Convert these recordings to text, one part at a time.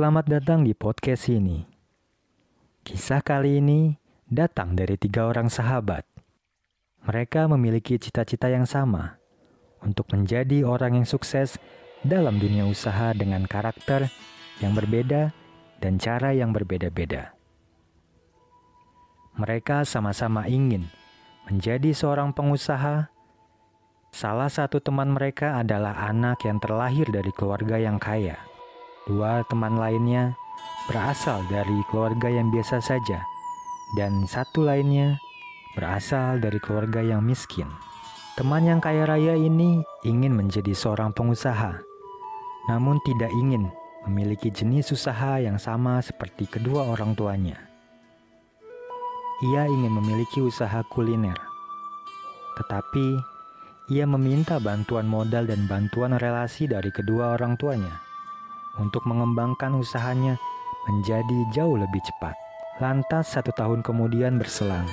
Selamat datang di podcast ini. Kisah kali ini datang dari tiga orang sahabat. Mereka memiliki cita-cita yang sama untuk menjadi orang yang sukses dalam dunia usaha dengan karakter yang berbeda dan cara yang berbeda-beda. Mereka sama-sama ingin menjadi seorang pengusaha. Salah satu teman mereka adalah anak yang terlahir dari keluarga yang kaya Dua teman lainnya berasal dari keluarga yang biasa saja, dan satu lainnya berasal dari keluarga yang miskin. Teman yang kaya raya ini ingin menjadi seorang pengusaha, namun tidak ingin memiliki jenis usaha yang sama seperti kedua orang tuanya. Ia ingin memiliki usaha kuliner, tetapi ia meminta bantuan modal dan bantuan relasi dari kedua orang tuanya untuk mengembangkan usahanya menjadi jauh lebih cepat. Lantas satu tahun kemudian berselang.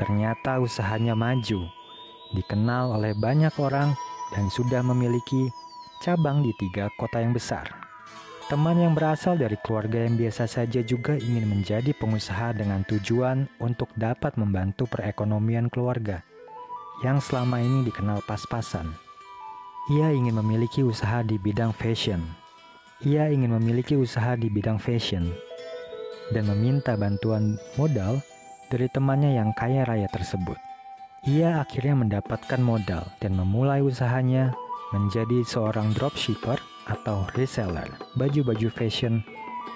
Ternyata usahanya maju, dikenal oleh banyak orang dan sudah memiliki cabang di tiga kota yang besar. Teman yang berasal dari keluarga yang biasa saja juga ingin menjadi pengusaha dengan tujuan untuk dapat membantu perekonomian keluarga yang selama ini dikenal pas-pasan. Ia ingin memiliki usaha di bidang fashion ia ingin memiliki usaha di bidang fashion dan meminta bantuan modal dari temannya yang kaya raya tersebut. Ia akhirnya mendapatkan modal dan memulai usahanya menjadi seorang dropshipper atau reseller baju-baju fashion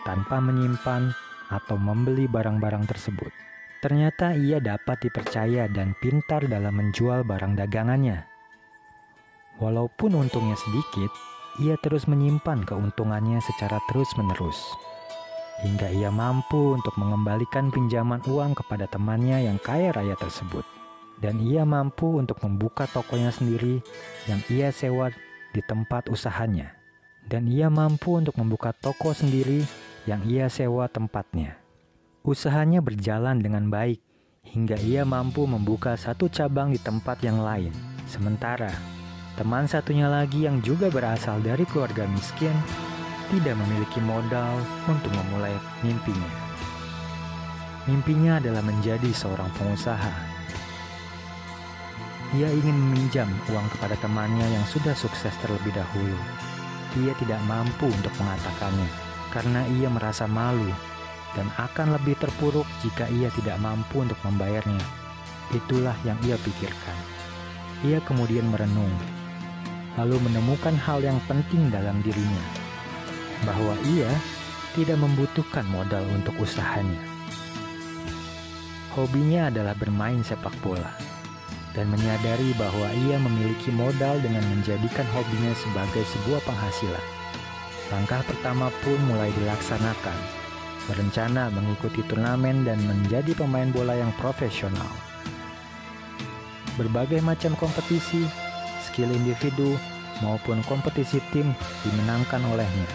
tanpa menyimpan atau membeli barang-barang tersebut. Ternyata ia dapat dipercaya dan pintar dalam menjual barang dagangannya. Walaupun untungnya sedikit, ia terus menyimpan keuntungannya secara terus-menerus. Hingga ia mampu untuk mengembalikan pinjaman uang kepada temannya yang kaya raya tersebut. Dan ia mampu untuk membuka tokonya sendiri yang ia sewa di tempat usahanya. Dan ia mampu untuk membuka toko sendiri yang ia sewa tempatnya. Usahanya berjalan dengan baik hingga ia mampu membuka satu cabang di tempat yang lain. Sementara Teman satunya lagi yang juga berasal dari keluarga miskin tidak memiliki modal untuk memulai mimpinya. Mimpinya adalah menjadi seorang pengusaha. Ia ingin meminjam uang kepada temannya yang sudah sukses terlebih dahulu. Ia tidak mampu untuk mengatakannya karena ia merasa malu dan akan lebih terpuruk jika ia tidak mampu untuk membayarnya. Itulah yang ia pikirkan. Ia kemudian merenung lalu menemukan hal yang penting dalam dirinya, bahwa ia tidak membutuhkan modal untuk usahanya. Hobinya adalah bermain sepak bola, dan menyadari bahwa ia memiliki modal dengan menjadikan hobinya sebagai sebuah penghasilan. Langkah pertama pun mulai dilaksanakan, berencana mengikuti turnamen dan menjadi pemain bola yang profesional. Berbagai macam kompetisi skill individu maupun kompetisi tim dimenangkan olehnya.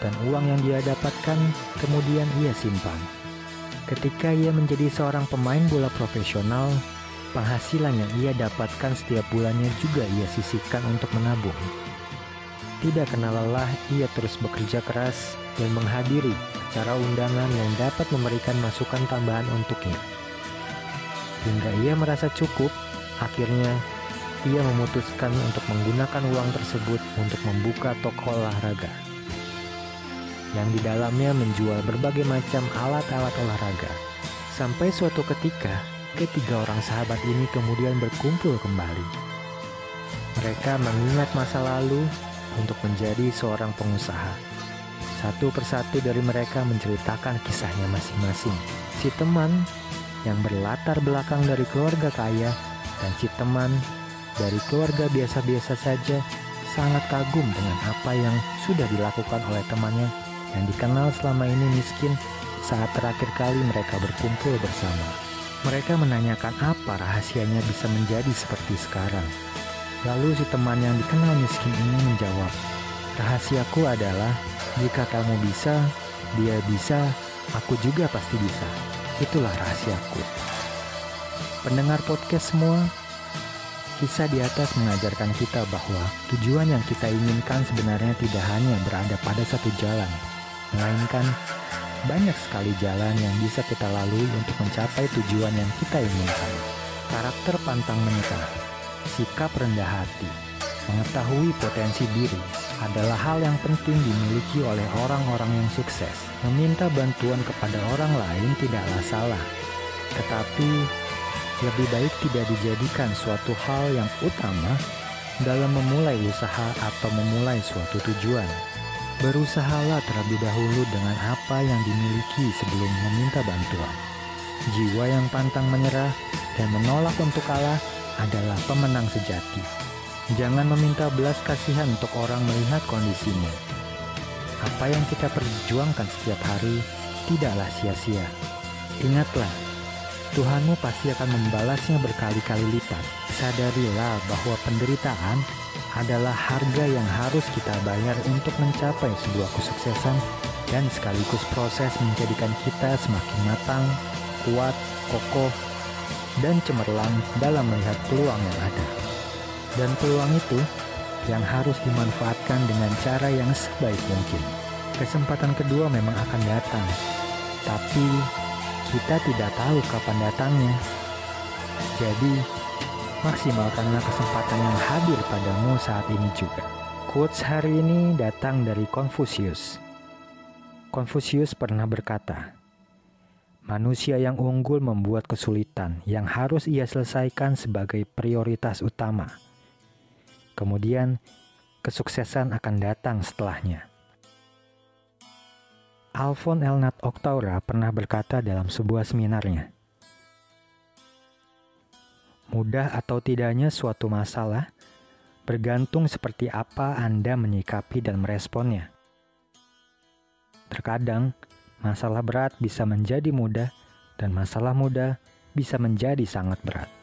Dan uang yang dia dapatkan kemudian ia simpan. Ketika ia menjadi seorang pemain bola profesional, penghasilan yang ia dapatkan setiap bulannya juga ia sisihkan untuk menabung. Tidak kenal lelah, ia terus bekerja keras dan menghadiri acara undangan yang dapat memberikan masukan tambahan untuknya. Hingga ia merasa cukup, akhirnya ia memutuskan untuk menggunakan uang tersebut untuk membuka toko olahraga yang di dalamnya menjual berbagai macam alat-alat olahraga. Sampai suatu ketika, ketiga orang sahabat ini kemudian berkumpul kembali. Mereka mengingat masa lalu untuk menjadi seorang pengusaha. Satu persatu dari mereka menceritakan kisahnya masing-masing. Si teman yang berlatar belakang dari keluarga kaya dan si teman dari keluarga biasa-biasa saja sangat kagum dengan apa yang sudah dilakukan oleh temannya yang dikenal selama ini miskin saat terakhir kali mereka berkumpul bersama. Mereka menanyakan apa rahasianya bisa menjadi seperti sekarang. Lalu si teman yang dikenal miskin ini menjawab, Rahasiaku adalah jika kamu bisa, dia bisa, aku juga pasti bisa. Itulah rahasiaku. Pendengar podcast semua, Kisah di atas mengajarkan kita bahwa tujuan yang kita inginkan sebenarnya tidak hanya berada pada satu jalan, melainkan banyak sekali jalan yang bisa kita lalui untuk mencapai tujuan yang kita inginkan. Karakter pantang menyerah, sikap rendah hati, mengetahui potensi diri adalah hal yang penting dimiliki oleh orang-orang yang sukses. Meminta bantuan kepada orang lain tidaklah salah, tetapi lebih baik tidak dijadikan suatu hal yang utama dalam memulai usaha atau memulai suatu tujuan. Berusahalah terlebih dahulu dengan apa yang dimiliki sebelum meminta bantuan. Jiwa yang pantang menyerah dan menolak untuk kalah adalah pemenang sejati. Jangan meminta belas kasihan untuk orang melihat kondisinya. Apa yang kita perjuangkan setiap hari tidaklah sia-sia. Ingatlah, Tuhanmu pasti akan membalasnya berkali-kali lipat. Sadarilah bahwa penderitaan adalah harga yang harus kita bayar untuk mencapai sebuah kesuksesan dan sekaligus proses menjadikan kita semakin matang, kuat, kokoh, dan cemerlang dalam melihat peluang yang ada. Dan peluang itu yang harus dimanfaatkan dengan cara yang sebaik mungkin. Kesempatan kedua memang akan datang, tapi kita tidak tahu kapan datangnya. Jadi, maksimalkanlah kesempatan yang hadir padamu saat ini juga. Quotes hari ini datang dari Confucius. Confucius pernah berkata, Manusia yang unggul membuat kesulitan yang harus ia selesaikan sebagai prioritas utama. Kemudian, kesuksesan akan datang setelahnya. Alfon Elnat Oktaura pernah berkata dalam sebuah seminarnya, Mudah atau tidaknya suatu masalah bergantung seperti apa Anda menyikapi dan meresponnya. Terkadang, masalah berat bisa menjadi mudah, dan masalah mudah bisa menjadi sangat berat.